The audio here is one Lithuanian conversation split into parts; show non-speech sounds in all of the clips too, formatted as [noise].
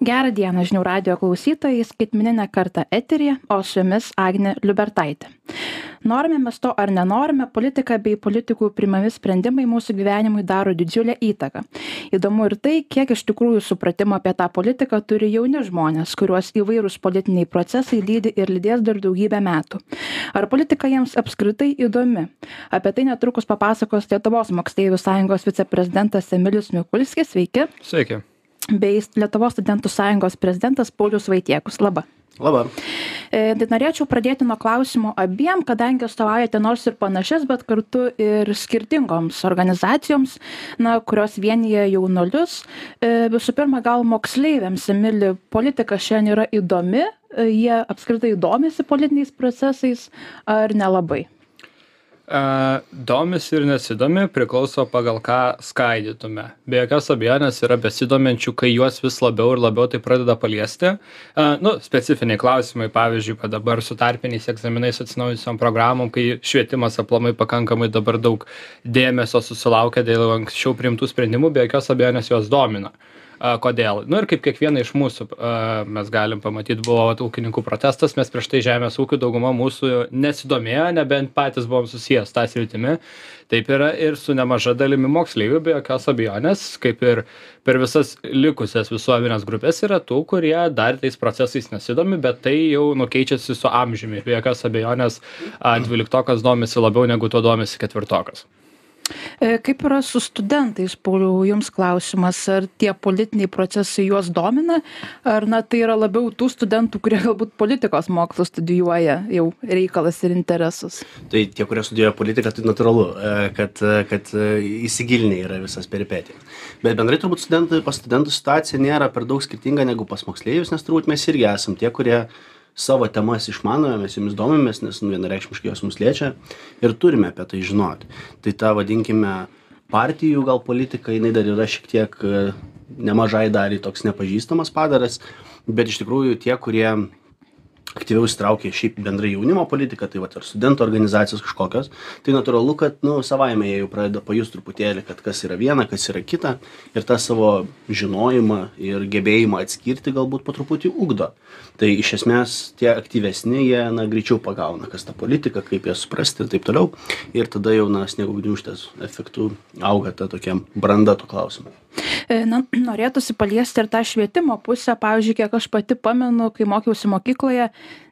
Gerą dieną žinių radio klausytojai, skaitmininę kartą eterį, o su jumis Agne Liubertaitė. Norime mes to ar nenorime, politika bei politikų primami sprendimai mūsų gyvenimui daro didžiulę įtaką. Įdomu ir tai, kiek iš tikrųjų supratimo apie tą politiką turi jauni žmonės, kuriuos įvairūs politiniai procesai lydi ir lydės dar daugybę metų. Ar politika jiems apskritai įdomi? Apie tai netrukus papasakos Lietuvos moksleivių sąjungos viceprezidentas Emilis Mikulskis. Sveiki. Sveiki bei Lietuvos studentų sąjungos prezidentas Paulius Vaitiekus. Labą. Labą. E, tai norėčiau pradėti nuo klausimų abiem, kadangi atstovaujate nors ir panašias, bet kartu ir skirtingoms organizacijoms, na, kurios vienyje jaunuolius. E, visų pirma, gal moksleiviams, Emili, politika šiandien yra įdomi, e, jie apskritai domisi politiniais procesais ar nelabai? Domisi ir nesidomi priklauso pagal ką skaidytume. Be jokios abejonės yra besidominčių kai juos vis labiau ir labiau tai pradeda paliesti. Nu specifiniai klausimai pavyzdžiui va dabar su tarpiniais egzaminais atsinaujinusiom programom kai švietimas aplamai pakankamai dabar daug dėmesio susilaukia dėl anksčiau priimtų sprendimų be jokios abejonės juos domina a kodėl? Nu ir kaip kiekvieną iš mūsų a mes galim pamatyt buvo vat ūkininkų protestas mes prieš tai žemės ūkiu dauguma mūsų nesidomėjo nebent patys buvom susiję su ta sritimi. Taip yra ir su nemaža dalimi moksleivių be jokios abejonės kaip ir per visas likusias visuomenės grupes yra tų kurie dar tais procesais nesidomi bet tai jau nu keičiasi su amžiumi. Be jokios abejonės dvyliktokas domisi labiau negu tuo domisi ketvirtokas kaip yra su studentais, Pauliau, jums klausimas, ar tie politiniai procesai juos domina, ar na, tai yra labiau tų studentų, kurie galbūt politikos mokslus studijuoja, jau reikalas ir interesas? Tai tie, kurie studijuoja politiką, tai natūralu, e, kad, e, kad įsigilinė yra visas peripetijas. Bet bendrai turbūt studentų, pas studentų situacija nėra per daug skirtinga negu pas moksleivius, nes turbūt mes irgi esam tie, kurie savo temas išmanome, mes jomis domimės, nes nu, vienareikšmiškai jos mus liečia ir turime apie tai žinoti. Tai ta vadinkime partijų gal politika, jinai dar yra šiek tiek e, nemažai daliai toks nepažįstamas padaras, bet iš tikrųjų tie, kurie aktyviau įsitraukia šiaip bendrai jaunimo politika tai vat ir studentų organizacijos kažkokios tai natūralu kad nu savaime jie jau pradeda pajust truputėlį kad kas yra viena kas yra kita. Ir tą savo žinojimą ir gebėjimą atskirti galbūt po truputį ugdo. Tai iš esmės tie aktyvesni jie na greičiau pagauna kas ta politika kaip ją suprasti ir taip toliau. Ir tada jau na sniego gniūžtės efektu auga ta tokia branda tų klausimų E, na, norėtųsi paliesti ir tą švietimo pusę. Pavyzdžiui, kiek aš pati pamenu, kai mokiausi mokykloje,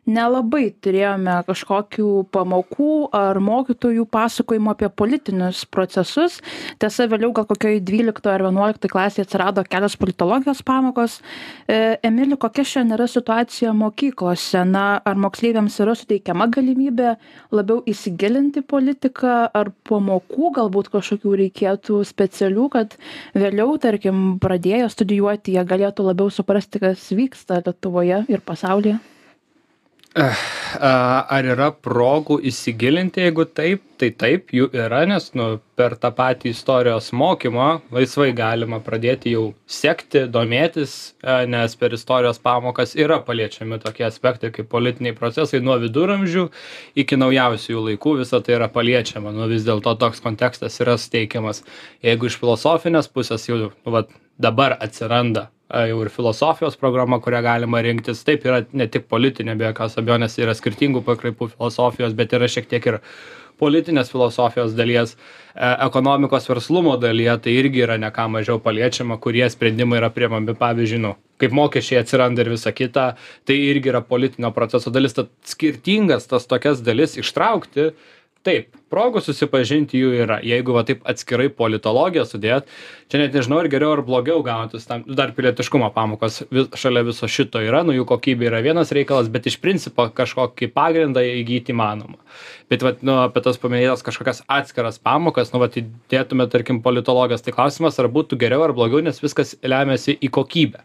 nelabai turėjome kažkokių pamokų ar mokytojų pasakojimų apie politinius procesus. Tiesa, vėliau gal kokioj 12 ar 11 klasėje atsirado kelios politologijos pamokos. E, Emili, kokia šiandien yra situacija mokyklose? Na, ar moksleiviams yra suteikiama galimybė labiau įsigilinti politiką, ar pamokų galbūt kažkokių reikėtų specialių, kad vėliau, tarkim, pradėję studijuoti, jie galėtų labiau suprasti, kas vyksta Lietuvoje ir pasaulyje? Ar yra progų įsigilinti, jeigu taip, tai taip, jų yra, nes nu, per tą patį istorijos mokymą laisvai galima pradėti jau sekti, domėtis, nes per istorijos pamokas yra paliečiami tokie aspektai kaip politiniai procesai nuo viduramžių iki naujausių laikų, visa tai yra paliečiama, nu vis dėlto toks kontekstas yra steikiamas. Jeigu iš filosofinės pusės jau nu, va, dabar atsiranda jau ir filosofijos programa kurią galima rinktis. Taip yra ne tik politinė be jokios abejonės yra skirtingų pakraipų filosofijos bet yra šiek tiek ir politinės filosofijos dalies e, ekonomikos verslumo dalyje tai irgi yra ne ką mažiau paliečiama kurie sprendimai yra priimami. Pavyzdžiui nu kaip mokesčiai atsiranda ir visa kita tai irgi yra politinio proceso dalis. Tad skirtingas tas tokias dalis ištraukti taip progų susipažinti jų yra. Jeigu va taip atskirai politologiją sudėt čia net nežinau ar geriau ar blogiau gaunatųs tam dar pilietiškumo pamokos vis šalia viso šito yra nu jų kokybė yra vienas reikalas bet iš principo kažkokį pagrindą įgyt įmanoma. Bet vat nu apie tas paminėtas kažkokias atskiras pamokas nu vat įdėtume tarkim politologijos tai klausimas ar būtų geriau ar blogiau nes viskas remiasi į kokybę.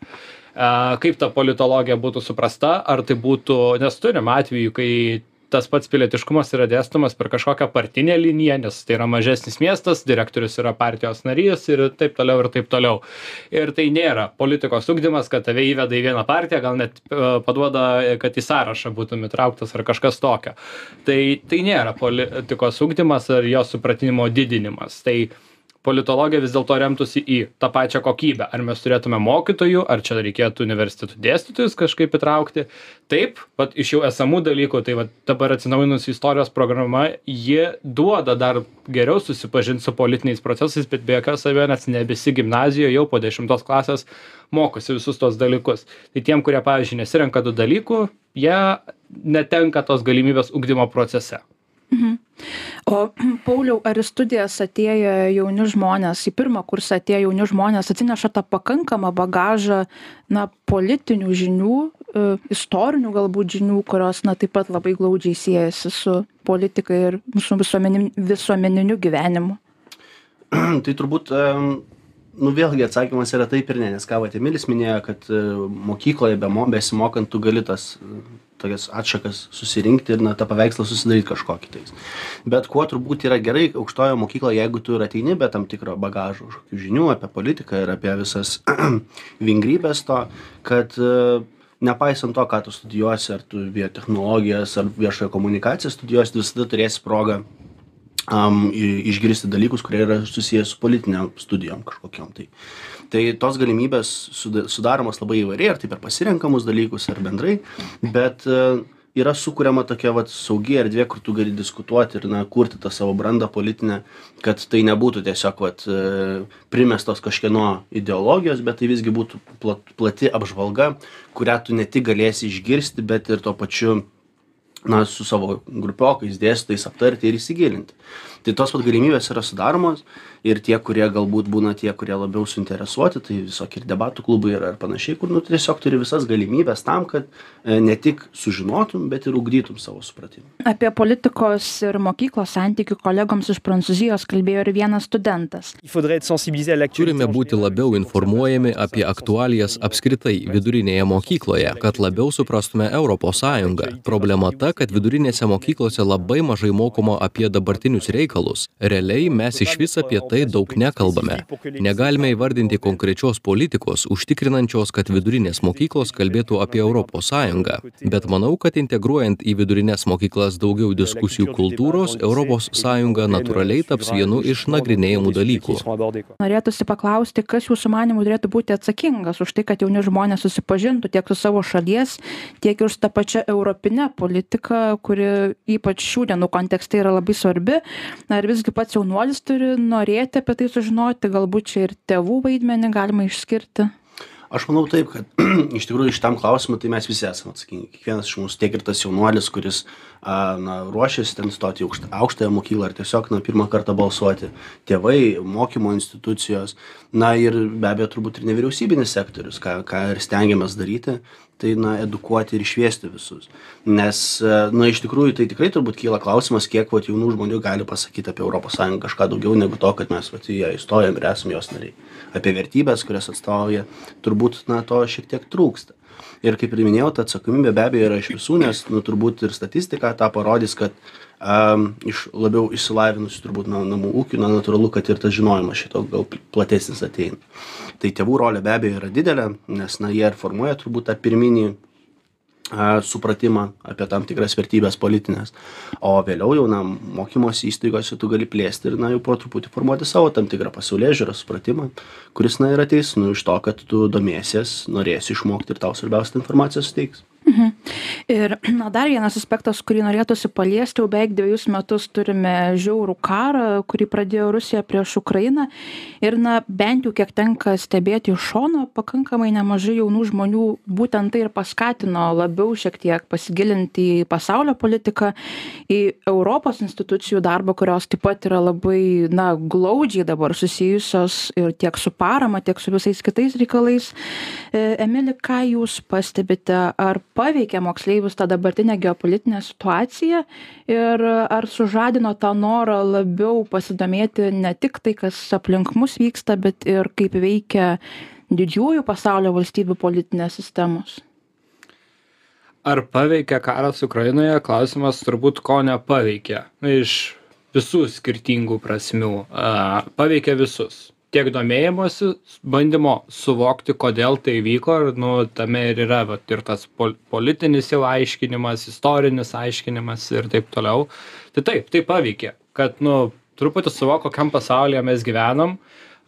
A kaip ta politologija būtų suprasta ar tai būtų nes turim atvejų kai tas pats pilietiškumas yra dėstomas per kažkokią partinę liniją nes tai yra mažesnis miestas direktorius yra partijos narys ir taip toliau ir taip toliau. Ir tai nėra politikos ugdymas kad tave įveda į vieną partiją gal net e, paduoda kad į sąrašą būtum įtrauktas ar kažkas tokio. Tai tai nėra politikos ugdymas ar jo supratimo didinimas. Tai politologija vis dėlto remtųsi į tą pačią kokybę. Ar mes turėtume mokytojų ar čia reikėtų universitetų dėstytojus kažkaip įtraukti. Taip vat iš jau esamų dalykų tai vat dabar atsinaujinusi istorijos programa ji duoda dar geriau susipažint su politiniais procesais bet be jokios abejonės ne visi gimnazijoj jau po dešimtos klasės mokosi visus tuos dalykus. Tai tiem kurie pavyzdžiui nesirenka tų dalykų jie netenka tos galimybės ugdymo procese Mhm. O [clears throat] Pauliau, ar į studijas atėję jauni žmonės, į pirmą kursą atėję jauni žmonės atsineša tą pakankamą bagažą, na, politinių žinių, e, istorinių galbūt žinių, kurios, na, taip pat labai glaudžiai siejasi su politika ir su visuomeniniu gyvenimu? [clears throat] tai turbūt nu vėlgi atsakymas yra taip ir ne nes ką vat emilis minėjo kad e, mokykloje bemo besimokant tu gali tas tokias atšakas susirinkti ir na tą paveikslą susidaryt kažkokį tais bet kuo turbūt yra gerai aukštojoje mokykloje jeigu tu ir ateini be tam tikro bagažo žinių apie politiką ir apie visas [clears throat] vingrybes to kad e, nepaisant to ką tu studijuosi ar tu biotechnologijas ar viešąją komunikaciją studijuosi tu visada turėsi progą am, išgirsti dalykus, kurie yra susijęs su politiniam studijom kažkokiam. Tai, tai tos galimybės sudaromos labai įvairiai, ar tai per pasirenkamus dalykus, ar bendrai, bet e, yra sukuriama tokia vat, saugi erdvė, kur tu gali diskutuoti ir na, kurti tą savo brandą politinę, kad tai nebūtų tiesiog vat, e, primestos kažkieno ideologijos, bet tai visgi būtų plat, plati apžvalga, kurią tu ne tik galėsi išgirsti, bet ir tuo pačiu na su savo grupiokais dėstytojais aptarti ir įsigilinti tai tos vat galimybės yra sudaromos ir tie kurie galbūt būna tie kurie labiau suinteresuoti tai visokie ir debatų klubai yra ir panašiai kur nu tiesiog turi visas galimybes tam kad e, ne tik sužinotum bet ir ugdytum savo supratimą. Apie politikos ir mokyklos santykių kolegoms iš prancūzijos kalbėjo ir vienas studentas. Turime būti labiau informuojami apie aktualijas apskritai vidurinėje mokykloje kad labiau suprastume europos sąjungą. Problema ta kad vidurinėse mokyklose labai mažai mokoma apie dabartinius reikalus reikalus. Realiai mes išvis apie tai daug nekalbame. Negalime įvardinti konkrečios politikos užtikrinančios kad vidurinės mokyklos kalbėtų apie europos sąjungą. Bet manau kad integruojant į vidurines mokyklas daugiau diskusijų kultūros europos sąjunga natūraliai taps vienu iš nagrinėjamų dalykų. Norėtųsi paklausti kas jūsų manymu turėtų būti atsakingas už tai kad jauni žmonės susipažintų tiek su savo šalies tiek ir su ta pačia europine politika kuri ypač šių dienų kontekste yra labai svarbi na ar visgi pats jaunuolis turi norėti apie tai sužinoti galbūt čia ir tėvų vaidmenį galima išskirti. Aš manau taip kad [clears throat] iš tikrųjų šitam klausimui tai mes visi esam atsakingi. Kiekvienas iš mūsų tiek ir tas jaunuolis kuris a na ruošiasi ten stoti į aukšt aukštąją mokyklą ar tiesiog na pirmą kartą balsuoti. Tėvai mokymo institucijos na ir be abejo turbūt ir nevyriausybinis sektorius ką ką ir stengiamės daryti tai na edukuoti ir šviesti visus. Nes na iš tikrųjų tai tikrai turbūt kyla klausimas kiek vat jaunų žmonių gali pasakyt apie europos sąjungą kažką daugiau negu to kad mes vat į ją įstojom ir esam jos nariai. Apie vertybes kurias atstovauja turbūt na to šiek tiek trūksta ir kaip ir minėjau ta atsakomybė be abejo yra iš visų nes nu turbūt ir statistika tą parodys kad am iš labiau išsilavinusių turbūt na namų ūkių na natūralu kad ir tas žinojimas šito gal platesnis ateina. Tai tėvų rolė be abejo yra didelė nes na jie ir formuoja turbūt tą pirminį a supratimą apie tam tikras vertybes politines o vėliau jau na mokymosi įstaigose tu gali plėsti ir na jau po truputį formuoti savo tam tikrą pasaulėžiūrą supratimą kuris na ir ateis nu iš to kad tu domėsies norėsi išmokti ir tau svarbiausia ta informacija suteiks Mhm. Ir [clears throat] na, dar vienas aspektas, kurį norėtųsi paliesti, jau beveik dviejus metus turime žiaurų karą, kurį pradėjo Rusija prieš Ukrainą. Ir na, bent jau kiek tenka stebėti iš šono, pakankamai nemažai jaunų žmonių būtent tai ir paskatino labiau šiek tiek pasigilinti į pasaulio politiką, į Europos institucijų darbą, kurios taip pat yra labai, na, glaudžiai dabar susijusios ir tiek su parama, tiek su visais kitais reikalais. E, Emili, ką jūs pastebite? Ar paveikė moksleivius ta dabartinė geopolitinė situacija ir ar sužadino tą norą labiau pasidomėti ne tik tai, kas aplink mus vyksta, bet ir kaip veikia didžiųjų pasaulio valstybių politinės sistemos? Ar paveikia karas Ukrainoje? Klausimas turbūt ko nepaveikė. Na, iš visų skirtingų prasmių. Paveikia visus tiek domėjimosi bandymo suvokti kodėl tai įvyko ir nu tame ir yra vat ir tas pol politinis jau aiškinimas istorinis aiškinimas ir taip toliau tai taip tai paveikė kad nu truputį suvok kokiam pasaulyje mes gyvenam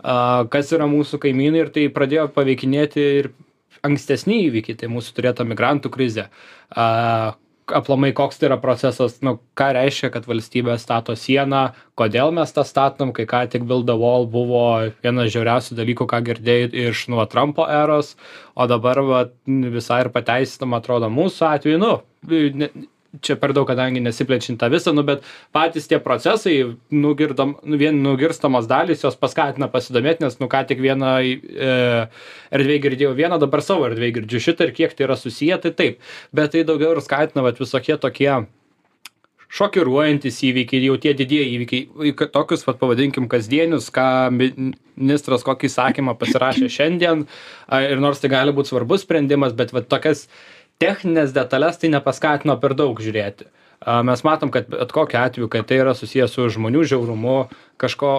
a, kas yra mūsų kaimynai ir tai pradėjo paveikinėti ir ankstesni įvykiai, tai mūsų turėta migrantų krizė. A, aplamai koks tai yra procesas, nu, ką reiškia, kad valstybė stato sieną, kodėl mes tą statom, kai ką tik Build the Wall buvo vienas žiauriausių dalykų, ką girdėjai iš nuo Trumpo eros, o dabar va, visai ir pateisinama atrodo mūsų atveju, nu, ne, čia per daug, kadangi nesiplečiant tą visą, nu, bet patys tie procesai, nugirdam, nu, vien nugirstamos dalys, jos paskatina pasidomėti, nes, nu, ką tik vieną e, erdvėje girdėjau vieną, dabar savo erdvėje girdžiu šitą ir kiek tai yra susiję, tai taip, bet tai daugiau ir skatina, va, visokie tokie šokiruojantis įvykiai, jau tie didieji įvykiai, tokius, vad pavadinkim, kasdienius, ką ministras kokį įsakymą pasirašė šiandien, ir nors tai gali būti svarbus sprendimas, bet va tokias technines detales tai nepaskatino per daug žiūrėti. Mes matom, kad bet kokiu atveju, kai tai yra susijęs su žmonių žiaurumu, kažko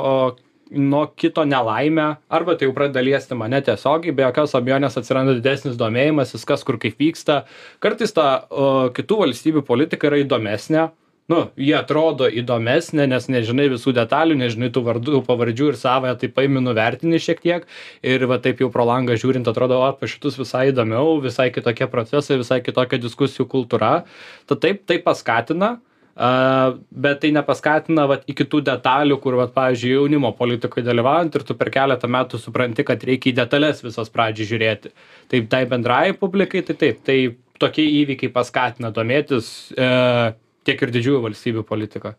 nuo kito nelaimę, arba tai jau pradeda liesti mane tiesiogiai, be jokios abejonės atsiranda didesnis domėjimasis, kas kur kaip vyksta. Kartais ta o, kitų valstybių politika yra įdomesnė, nu ji atrodo įdomesnė nes nežinai visų detalių nežinai tų vardų pavardžių ir savąją tai paimi nuvertini šiek tiek. Ir va taip jau pro langą žiūrint atrodo o pas šitus visai įdomiau visai kitokie procesai visai kitokia diskusijų kultūra. Tad taip tai paskatina a bet tai nepaskatina vat iki tų detalių kur vat pavyzdžiui jaunimo politikoj dalyvaujant ir tu per keletą metų supranti kad reikia į detales visas pradžiai žiūrėti. Tai tai bendrajai publikai tai taip tai tokie įvykiai paskatina domėtis e tiek ir didžiųjų valstybių politika.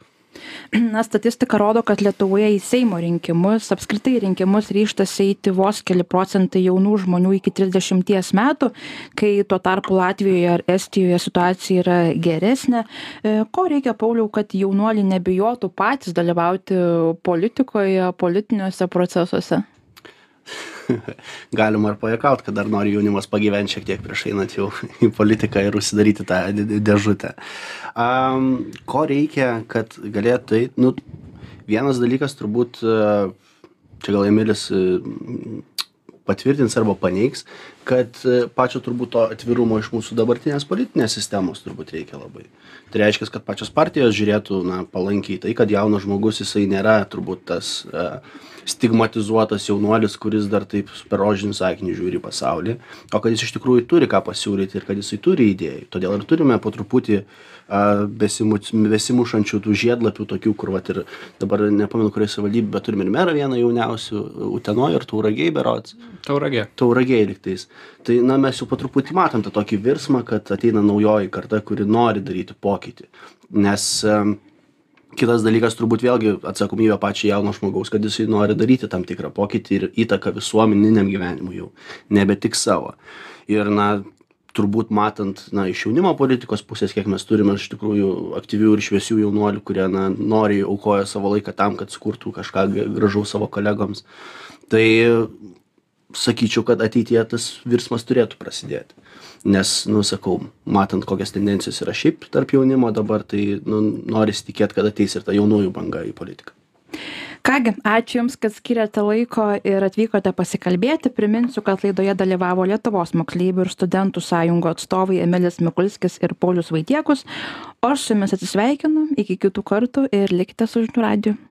Na, statistika rodo, kad Lietuvoje į Seimo rinkimus, apskritai rinkimus ryštasi eiti vos keli procentai jaunų žmonių iki 30 metų, kai tuo tarpu Latvijoje ar Estijoje situacija yra geresnė. E, ko reikia, Pauliau, kad jaunuoliai nebijotų patys dalyvauti politikoje, politiniuose procesuose? [laughs] galima ir pajuokaut, kad dar nori jaunimas pagyventi šiek tiek prieš einant jau [laughs] į politiką ir užsidaryti tą dėžutę. Um, ko reikia, kad galėtų eiti? Nu, vienas dalykas turbūt, čia gal Emilis patvirtins arba paneigs, kad e, pačio turbūt to atvirumo iš mūsų dabartinės politinės sistemos turbūt reikia labai. Tai reiškia, kad pačios partijos žiūrėtų na, palankiai tai, kad jaunas žmogus jisai nėra turbūt tas uh, stigmatizuotas jaunuolis, kuris dar taip per rožinį sakinį žiūri pasaulį, o kad jis iš tikrųjų turi ką pasiūlyti ir kad jisai turi idėjų. Todėl ir turime po truputį besimu, besimušančių tų žiedlapių, tokių, kur vat, ir dabar nepamenu, kuris savivaldybė, bet turime ir merą vieną jauniausių, Utenoje ir Tauragiai berots. Tauragiai. Tauragiai liktais. Tai na, mes jau po truputį matom tą tokį virsmą, kad ateina naujoji karta, kuri nori daryti pokytį. Nes kitas dalykas turbūt vėlgi atsakomybė pačio jauno žmogaus kad jisai nori daryti tam tikrą pokytį ir įtaką visuomeniniam gyvenimui jau nebe tik savo ir na turbūt matant na iš jaunimo politikos pusės kiek mes turime iš tikrųjų aktyvių ir šviesių jaunuolių kurie na noriai aukoja savo laiką tam kad sukurtų kažką gražaus savo kolegoms tai sakyčiau kad ateityje tas virsmas turėtų prasidėti nes nu sakau matant kokios tendencijos yra šiaip tarp jaunimo dabar tai nu norisi tikėt kad ateis ir ta jaunųjų banga į politiką Kągi, ačiū Jums, kad skiriate laiko ir atvykote pasikalbėti. Priminsiu, kad laidoje dalyvavo Lietuvos moksleivių ir studentų sąjungo atstovai Emilis Mikulskis ir Paulius Vaitiekus. O aš su Jumis atsisveikinu, iki kitų kartų ir likite su žinių radiju.